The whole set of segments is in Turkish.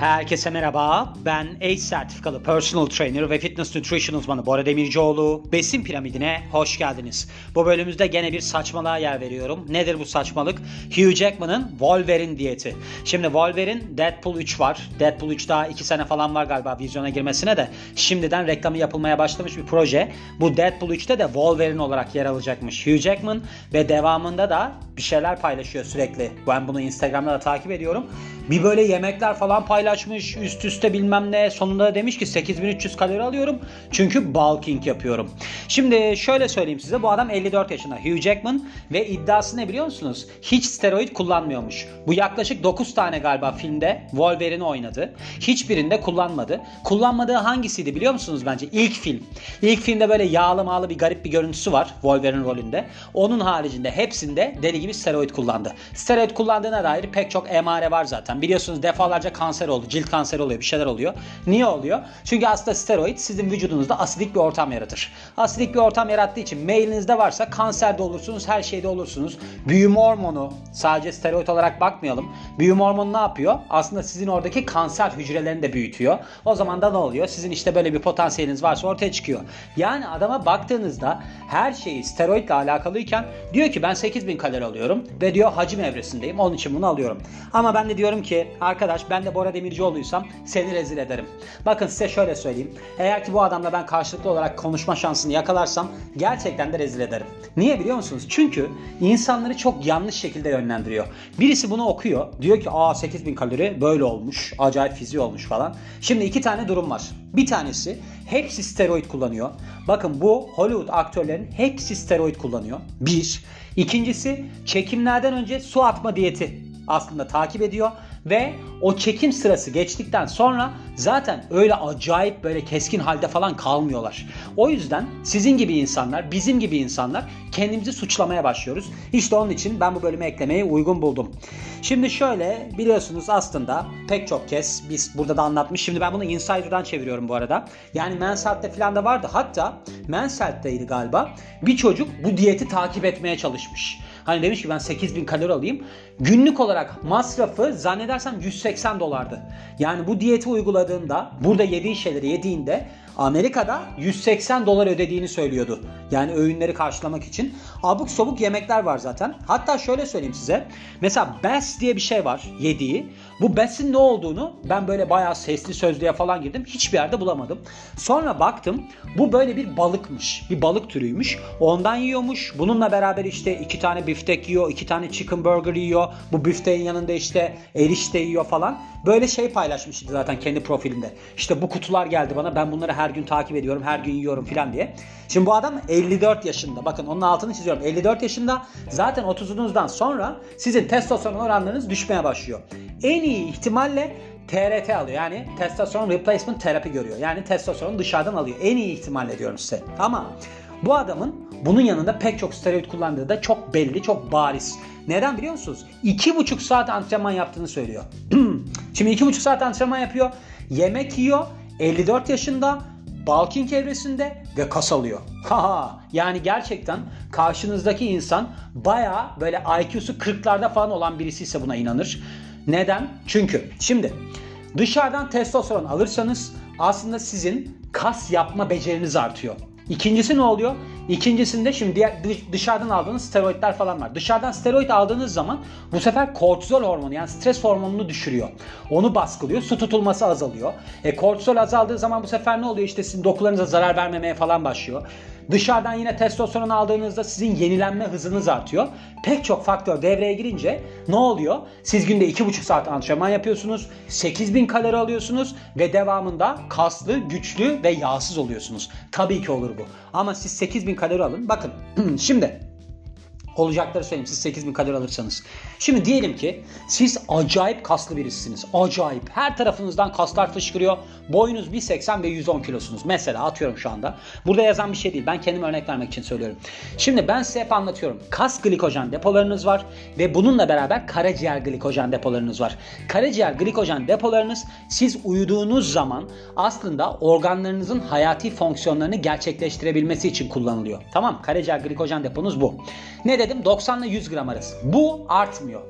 Herkese merhaba. Ben ACE sertifikalı personal trainer ve fitness nutrition uzmanı Bora Demircioğlu. Besin piramidine hoş geldiniz. Bu bölümümüzde gene bir saçmalığa yer veriyorum. Nedir bu saçmalık? Hugh Jackman'ın Wolverine diyeti. Şimdi Wolverine Deadpool 3 var. Deadpool 3 daha 2 sene falan var galiba vizyona girmesine de. Şimdiden reklamı yapılmaya başlamış bir proje. Bu Deadpool 3'te de Wolverine olarak yer alacakmış Hugh Jackman ve devamında da bir şeyler paylaşıyor sürekli. Ben bunu Instagram'da da takip ediyorum. Bir böyle yemekler falan paylaşmış üst üste bilmem ne. Sonunda da demiş ki 8300 kalori alıyorum. Çünkü bulking yapıyorum. Şimdi şöyle söyleyeyim size. Bu adam 54 yaşında. Hugh Jackman ve iddiası ne biliyor musunuz? Hiç steroid kullanmıyormuş. Bu yaklaşık 9 tane galiba filmde Wolverine oynadı. Hiçbirinde kullanmadı. Kullanmadığı hangisiydi biliyor musunuz bence? İlk film. İlk filmde böyle yağlı mağlı bir garip bir görüntüsü var Wolverine rolünde. Onun haricinde hepsinde deli gibi steroid kullandı. Steroid kullandığına dair pek çok emare var zaten. Biliyorsunuz defalarca kanser oldu. Cilt kanseri oluyor. Bir şeyler oluyor. Niye oluyor? Çünkü aslında steroid sizin vücudunuzda asidik bir ortam yaratır. Asidik bir ortam yarattığı için mailinizde varsa kanserde olursunuz. Her şeyde olursunuz. Büyüme hormonu sadece steroid olarak bakmayalım. Büyüme hormonu ne yapıyor? Aslında sizin oradaki kanser hücrelerini de büyütüyor. O zaman da ne oluyor? Sizin işte böyle bir potansiyeliniz varsa ortaya çıkıyor. Yani adama baktığınızda her şeyi steroidle alakalıyken diyor ki ben 8000 kalori alıyorum ve diyor hacim evresindeyim. Onun için bunu alıyorum. Ama ben de diyorum ki arkadaş ben de Bora Demircioğlu'ysam seni rezil ederim. Bakın size şöyle söyleyeyim. Eğer ki bu adamla ben karşılıklı olarak konuşma şansını yakalarsam gerçekten de rezil ederim. Niye biliyor musunuz? Çünkü insanları çok yanlış şekilde yönlendiriyor. Birisi bunu okuyor. Diyor ki aa 8000 kalori böyle olmuş. Acayip fiziği olmuş falan. Şimdi iki tane durum var. Bir tanesi hepsi steroid kullanıyor. Bakın bu Hollywood aktörlerin hepsi steroid kullanıyor. Bir. İkincisi çekimlerden önce su atma diyeti aslında takip ediyor ve o çekim sırası geçtikten sonra zaten öyle acayip böyle keskin halde falan kalmıyorlar. O yüzden sizin gibi insanlar, bizim gibi insanlar kendimizi suçlamaya başlıyoruz. İşte onun için ben bu bölüme eklemeyi uygun buldum. Şimdi şöyle biliyorsunuz aslında pek çok kez biz burada da anlatmış. Şimdi ben bunu Insider'dan çeviriyorum bu arada. Yani Mensalt'te falan da vardı. Hatta Mensalt'teydi galiba. Bir çocuk bu diyeti takip etmeye çalışmış. Hani demiş ki ben 8000 kalori alayım. Günlük olarak masrafı zannedersem 180 dolardı. Yani bu diyeti uyguladığında burada yediği şeyleri yediğinde Amerika'da 180 dolar ödediğini söylüyordu. Yani öğünleri karşılamak için. Abuk sobuk yemekler var zaten. Hatta şöyle söyleyeyim size. Mesela Bass diye bir şey var yediği. Bu Bass'in ne olduğunu ben böyle bayağı sesli sözlüğe falan girdim. Hiçbir yerde bulamadım. Sonra baktım bu böyle bir balıkmış. Bir balık türüymüş. Ondan yiyormuş. Bununla beraber işte iki tane biftek yiyor. iki tane chicken burger yiyor. Bu bifteğin yanında işte erişte yiyor falan. Böyle şey paylaşmıştı zaten kendi profilinde. İşte bu kutular geldi bana. Ben bunları her gün takip ediyorum. Her gün yiyorum falan diye. Şimdi bu adam 54 yaşında. Bakın onun altını çiziyorum. 54 yaşında. Zaten 30'unuzdan sonra sizin testosteron oranlarınız düşmeye başlıyor. En iyi ihtimalle TRT alıyor. Yani testosteron replacement terapi görüyor. Yani testosteron dışarıdan alıyor. En iyi ihtimalle diyorum size. Ama bu adamın bunun yanında pek çok steroid kullandığı da çok belli, çok bariz. Neden biliyor musunuz? 2,5 saat antrenman yaptığını söylüyor. Şimdi 2,5 saat antrenman yapıyor. Yemek yiyor. 54 yaşında. Bulking evresinde ve kas alıyor. Haha yani gerçekten karşınızdaki insan baya böyle IQ'su 40'larda falan olan birisi ise buna inanır. Neden? Çünkü şimdi dışarıdan testosteron alırsanız aslında sizin kas yapma beceriniz artıyor. İkincisi ne oluyor? İkincisinde şimdi dışarıdan aldığınız steroidler falan var. Dışarıdan steroid aldığınız zaman bu sefer kortizol hormonu yani stres hormonunu düşürüyor. Onu baskılıyor. Su tutulması azalıyor. E, kortizol azaldığı zaman bu sefer ne oluyor? İşte sizin dokularınıza zarar vermemeye falan başlıyor. Dışarıdan yine testosteron aldığınızda sizin yenilenme hızınız artıyor. Pek çok faktör devreye girince ne oluyor? Siz günde 2,5 saat antrenman yapıyorsunuz. 8000 kalori alıyorsunuz ve devamında kaslı, güçlü ve yağsız oluyorsunuz. Tabii ki olur bu. Ama siz 8000 kalori alın. Bakın şimdi olacakları söyleyeyim siz 8000 kalori alırsanız. Şimdi diyelim ki siz acayip kaslı birisiniz. Acayip. Her tarafınızdan kaslar fışkırıyor. Boyunuz 1.80 ve 110 kilosunuz. Mesela atıyorum şu anda. Burada yazan bir şey değil. Ben kendim örnek vermek için söylüyorum. Şimdi ben size hep anlatıyorum. Kas glikojen depolarınız var ve bununla beraber karaciğer glikojen depolarınız var. Karaciğer glikojen depolarınız siz uyuduğunuz zaman aslında organlarınızın hayati fonksiyonlarını gerçekleştirebilmesi için kullanılıyor. Tamam Karaciğer glikojen deponuz bu. Ne dedim? Dedim 90 ile 100 gram arası. Bu artmıyor.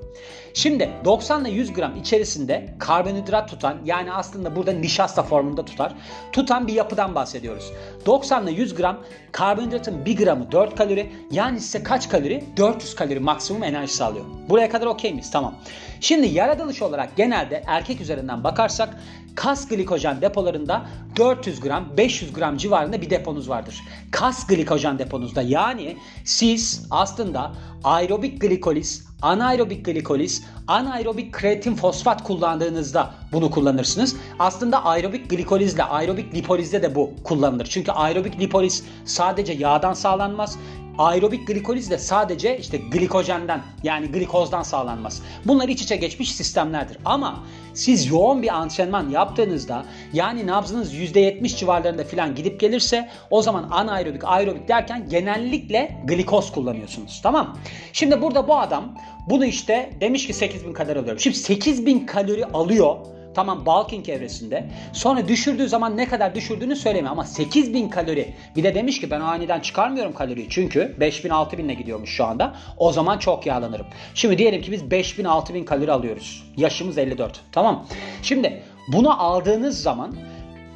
Şimdi 90 ile 100 gram içerisinde karbonhidrat tutan yani aslında burada nişasta formunda tutar. Tutan bir yapıdan bahsediyoruz. 90 ile 100 gram karbonhidratın 1 gramı 4 kalori yani size kaç kalori? 400 kalori maksimum enerji sağlıyor. Buraya kadar okey miyiz? Tamam. Şimdi yaratılış olarak genelde erkek üzerinden bakarsak kas glikojen depolarında 400 gram 500 gram civarında bir deponuz vardır. Kas glikojen deponuzda yani siz aslında aerobik glikoliz, anaerobik glikoliz, anaerobik kreatin fosfat kullandığınızda bunu kullanırsınız. Aslında aerobik glikolizle aerobik lipolizde de bu kullanılır. Çünkü aerobik lipoliz sadece yağdan sağlanmaz. Aerobik glikoliz de sadece işte glikojenden yani glikozdan sağlanmaz. Bunlar iç içe geçmiş sistemlerdir. Ama siz yoğun bir antrenman yaptığınızda yani nabzınız %70 civarlarında falan gidip gelirse o zaman anaerobik aerobik derken genellikle glikoz kullanıyorsunuz. Tamam. Şimdi burada bu adam bunu işte demiş ki 8000 kalori alıyorum. Şimdi 8000 kalori alıyor Tamam bulking evresinde. Sonra düşürdüğü zaman ne kadar düşürdüğünü söylemiyor ama 8000 kalori. Bir de demiş ki ben aniden çıkarmıyorum kaloriyi çünkü 5000 6000 ile gidiyormuş şu anda. O zaman çok yağlanırım. Şimdi diyelim ki biz 5000 6000 kalori alıyoruz. Yaşımız 54. Tamam. Şimdi bunu aldığınız zaman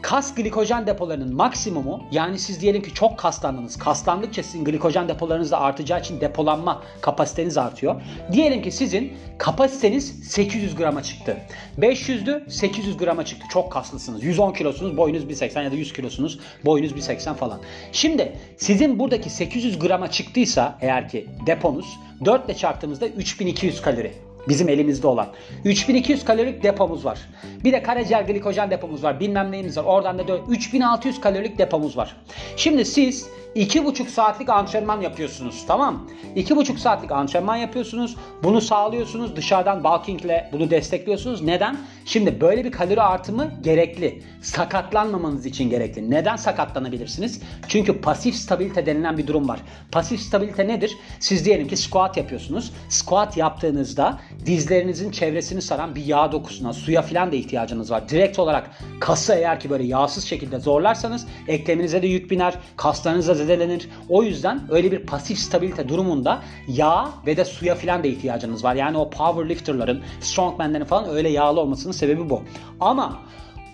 kas glikojen depolarının maksimumu yani siz diyelim ki çok kaslandınız. Kaslandıkça sizin glikojen depolarınız da artacağı için depolanma kapasiteniz artıyor. Diyelim ki sizin kapasiteniz 800 grama çıktı. 500'dü 800 grama çıktı. Çok kaslısınız. 110 kilosunuz boyunuz 1.80 ya da 100 kilosunuz boyunuz 1.80 falan. Şimdi sizin buradaki 800 grama çıktıysa eğer ki deponuz 4 ile çarptığımızda 3200 kalori. Bizim elimizde olan. 3200 kalorik depomuz var. Bir de karaciğer glikojen depomuz var. Bilmem neyimiz var. Oradan da 3600 kalorik depomuz var. Şimdi siz 2,5 saatlik antrenman yapıyorsunuz. Tamam 2,5 saatlik antrenman yapıyorsunuz. Bunu sağlıyorsunuz. Dışarıdan bulkingle bunu destekliyorsunuz. Neden? Şimdi böyle bir kalori artımı gerekli. Sakatlanmamanız için gerekli. Neden sakatlanabilirsiniz? Çünkü pasif stabilite denilen bir durum var. Pasif stabilite nedir? Siz diyelim ki squat yapıyorsunuz. Squat yaptığınızda dizlerinizin çevresini saran bir yağ dokusuna, suya filan da ihtiyacınız var. Direkt olarak kası eğer ki böyle yağsız şekilde zorlarsanız ekleminize de yük biner, kaslarınıza zedelenir. O yüzden öyle bir pasif stabilite durumunda yağ ve de suya filan da ihtiyacınız var. Yani o powerlifterların, strongmanlerin falan öyle yağlı olmasının sebebi bu. Ama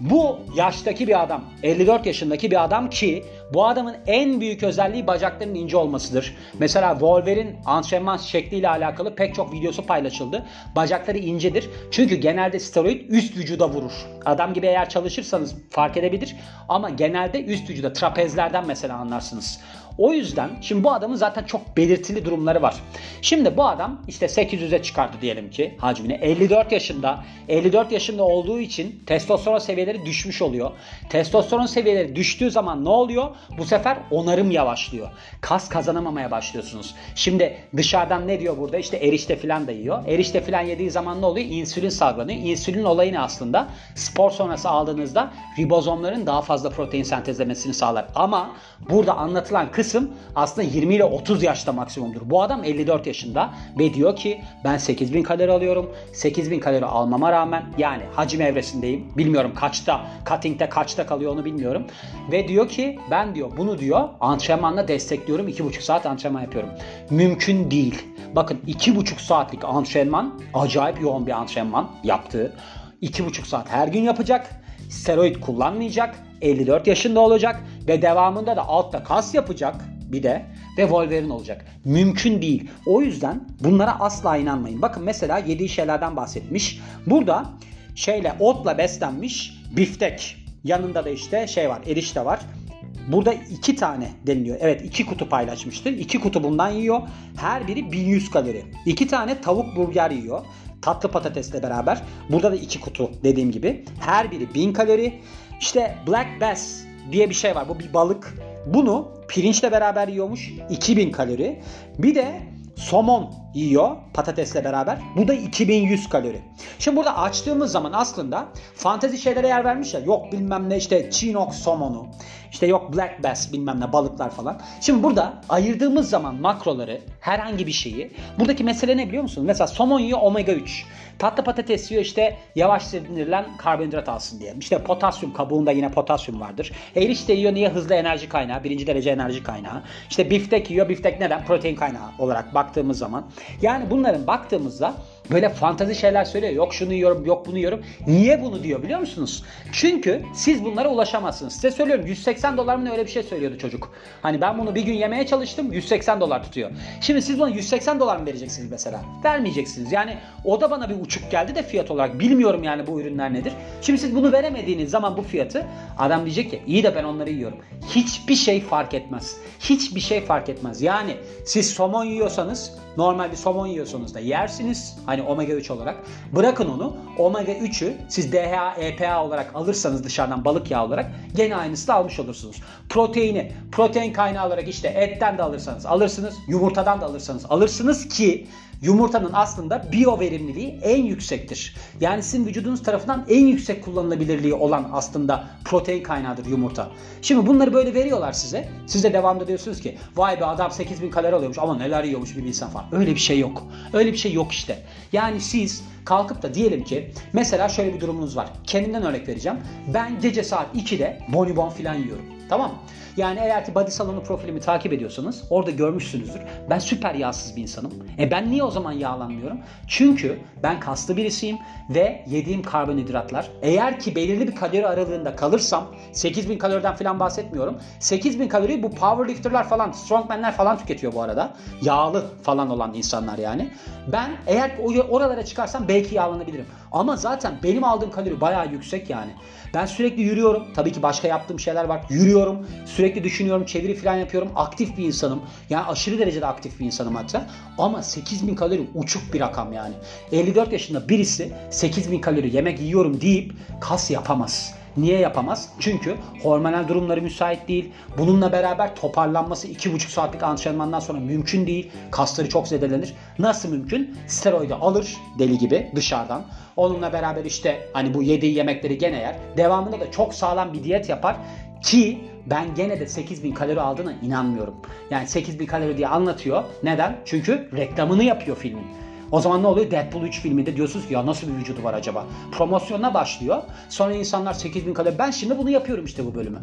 bu yaştaki bir adam, 54 yaşındaki bir adam ki bu adamın en büyük özelliği bacaklarının ince olmasıdır. Mesela Wolverine antrenman şekliyle alakalı pek çok videosu paylaşıldı. Bacakları incedir. Çünkü genelde steroid üst vücuda vurur. Adam gibi eğer çalışırsanız fark edebilir ama genelde üst vücuda trapezlerden mesela anlarsınız. O yüzden şimdi bu adamın zaten çok belirtili durumları var. Şimdi bu adam işte 800'e çıkardı diyelim ki hacmini. 54 yaşında. 54 yaşında olduğu için testosteron seviyeleri düşmüş oluyor. Testosteron seviyeleri düştüğü zaman ne oluyor? Bu sefer onarım yavaşlıyor. Kas kazanamamaya başlıyorsunuz. Şimdi dışarıdan ne diyor burada? İşte erişte falan da yiyor. Erişte falan yediği zaman ne oluyor? İnsülin salgılanıyor. İnsülin olayı ne aslında? Spor sonrası aldığınızda ribozomların daha fazla protein sentezlemesini sağlar. Ama burada anlatılan kısım aslında 20 ile 30 yaşta maksimumdur. Bu adam 54 yaşında ve diyor ki ben 8000 kalori alıyorum. 8000 kalori almama rağmen yani hacim evresindeyim. Bilmiyorum kaçta, cutting'de kaçta kalıyor onu bilmiyorum. Ve diyor ki ben diyor bunu diyor antrenmanla destekliyorum. 2,5 saat antrenman yapıyorum. Mümkün değil. Bakın 2,5 saatlik antrenman acayip yoğun bir antrenman yaptığı. 2,5 saat her gün yapacak. Steroid kullanmayacak. 54 yaşında olacak ve devamında da altta kas yapacak bir de ve Wolverine olacak. Mümkün değil. O yüzden bunlara asla inanmayın. Bakın mesela yediği şeylerden bahsetmiş. Burada şeyle otla beslenmiş biftek. Yanında da işte şey var erişte var. Burada iki tane deniliyor. Evet iki kutu paylaşmıştı. İki kutu bundan yiyor. Her biri 1100 kalori. İki tane tavuk burger yiyor. Tatlı patatesle beraber. Burada da iki kutu dediğim gibi. Her biri 1000 kalori. İşte Black Bass diye bir şey var. Bu bir balık. Bunu pirinçle beraber yiyormuş. 2000 kalori. Bir de somon yiyor patatesle beraber. Bu da 2100 kalori. Şimdi burada açtığımız zaman aslında fantezi şeylere yer vermiş ya. Yok bilmem ne işte Chinook somonu. işte yok black bass bilmem ne balıklar falan. Şimdi burada ayırdığımız zaman makroları herhangi bir şeyi. Buradaki mesele ne biliyor musunuz? Mesela somon yiyor omega 3. Tatlı patates yiyor işte yavaş sindirilen karbonhidrat alsın diye. İşte potasyum kabuğunda yine potasyum vardır. Erişte yiyor niye hızlı enerji kaynağı, birinci derece enerji kaynağı. İşte biftek yiyor, biftek neden? Protein kaynağı olarak baktığımız zaman. Yani bunların baktığımızda böyle fantazi şeyler söylüyor. Yok şunu yiyorum, yok bunu yiyorum. Niye bunu diyor biliyor musunuz? Çünkü siz bunlara ulaşamazsınız. Size söylüyorum 180 dolar mı öyle bir şey söylüyordu çocuk. Hani ben bunu bir gün yemeye çalıştım 180 dolar tutuyor. Şimdi siz buna 180 dolar mı vereceksiniz mesela? Vermeyeceksiniz. Yani o da bana bir uçuk geldi de fiyat olarak. Bilmiyorum yani bu ürünler nedir. Şimdi siz bunu veremediğiniz zaman bu fiyatı adam diyecek ki iyi de ben onları yiyorum. Hiçbir şey fark etmez. Hiçbir şey fark etmez. Yani siz somon yiyorsanız normal bir somon yiyorsanız da yersiniz. Hani omega 3 olarak. Bırakın onu. Omega 3'ü siz DHA, EPA olarak alırsanız dışarıdan balık yağı olarak gene aynısı da almış olursunuz. Proteini, protein kaynağı olarak işte etten de alırsanız alırsınız. Yumurtadan da alırsanız alırsınız ki Yumurtanın aslında biyo verimliliği en yüksektir. Yani sizin vücudunuz tarafından en yüksek kullanılabilirliği olan aslında protein kaynağıdır yumurta. Şimdi bunları böyle veriyorlar size. Siz de devamlı diyorsunuz ki vay be adam 8000 kalori alıyormuş ama neler yiyormuş bir insan falan. Öyle bir şey yok. Öyle bir şey yok işte. Yani siz kalkıp da diyelim ki mesela şöyle bir durumunuz var. Kendimden örnek vereceğim. Ben gece saat 2'de bonibon falan yiyorum. Tamam? Yani eğer ki body salonu profilimi takip ediyorsanız orada görmüşsünüzdür. Ben süper yağsız bir insanım. E ben niye o zaman yağlanmıyorum? Çünkü ben kaslı birisiyim ve yediğim karbonhidratlar eğer ki belirli bir kalori aralığında kalırsam 8000 kaloriden falan bahsetmiyorum. 8000 kalori bu powerlifterlar falan, strongmanler falan tüketiyor bu arada. Yağlı falan olan insanlar yani. Ben eğer oralara çıkarsam belki yağlanabilirim. Ama zaten benim aldığım kalori bayağı yüksek yani. Ben sürekli yürüyorum. Tabii ki başka yaptığım şeyler var. Yürüyorum. Sürekli düşünüyorum. Çeviri falan yapıyorum. Aktif bir insanım. Yani aşırı derecede aktif bir insanım hatta. Ama 8000 kalori uçuk bir rakam yani. 54 yaşında birisi 8000 kalori yemek yiyorum deyip kas yapamaz. Niye yapamaz? Çünkü hormonal durumları müsait değil. Bununla beraber toparlanması 2,5 saatlik antrenmandan sonra mümkün değil. Kasları çok zedelenir. Nasıl mümkün? Steroidi alır deli gibi dışarıdan. Onunla beraber işte hani bu yediği yemekleri gene yer. Devamında da çok sağlam bir diyet yapar ki ben gene de 8000 kalori aldığına inanmıyorum. Yani 8000 kalori diye anlatıyor. Neden? Çünkü reklamını yapıyor filmin. O zaman ne oluyor? Deadpool 3 filminde diyorsunuz ki ya nasıl bir vücudu var acaba? Promosyonuna başlıyor. Sonra insanlar 8000 kalori. Ben şimdi bunu yapıyorum işte bu bölümü.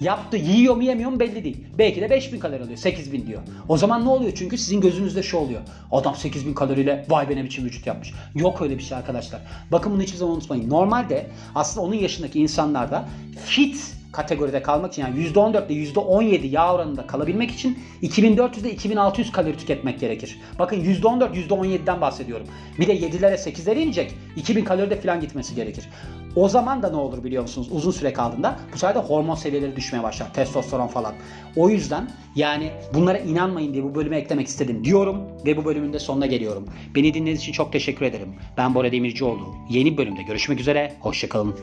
Yaptı yiyor mu yemiyor mu belli değil. Belki de 5000 kalori alıyor 8000 diyor. O zaman ne oluyor? Çünkü sizin gözünüzde şu oluyor. Adam 8000 kaloriyle vay be ne biçim vücut yapmış. Yok öyle bir şey arkadaşlar. Bakın bunu hiçbir zaman unutmayın. Normalde aslında onun yaşındaki insanlarda fit kategoride kalmak için yani %14 ile %17 yağ oranında kalabilmek için 2400 ile 2600 kalori tüketmek gerekir. Bakın %14 %17'den bahsediyorum. Bir de 7'lere 8'lere inecek 2000 kalori de falan gitmesi gerekir. O zaman da ne olur biliyor musunuz? Uzun süre kaldığında bu sefer de hormon seviyeleri düşmeye başlar. Testosteron falan. O yüzden yani bunlara inanmayın diye bu bölüme eklemek istedim diyorum ve bu bölümün de sonuna geliyorum. Beni dinlediğiniz için çok teşekkür ederim. Ben Bora Demircioğlu. Yeni bölümde görüşmek üzere. Hoşçakalın.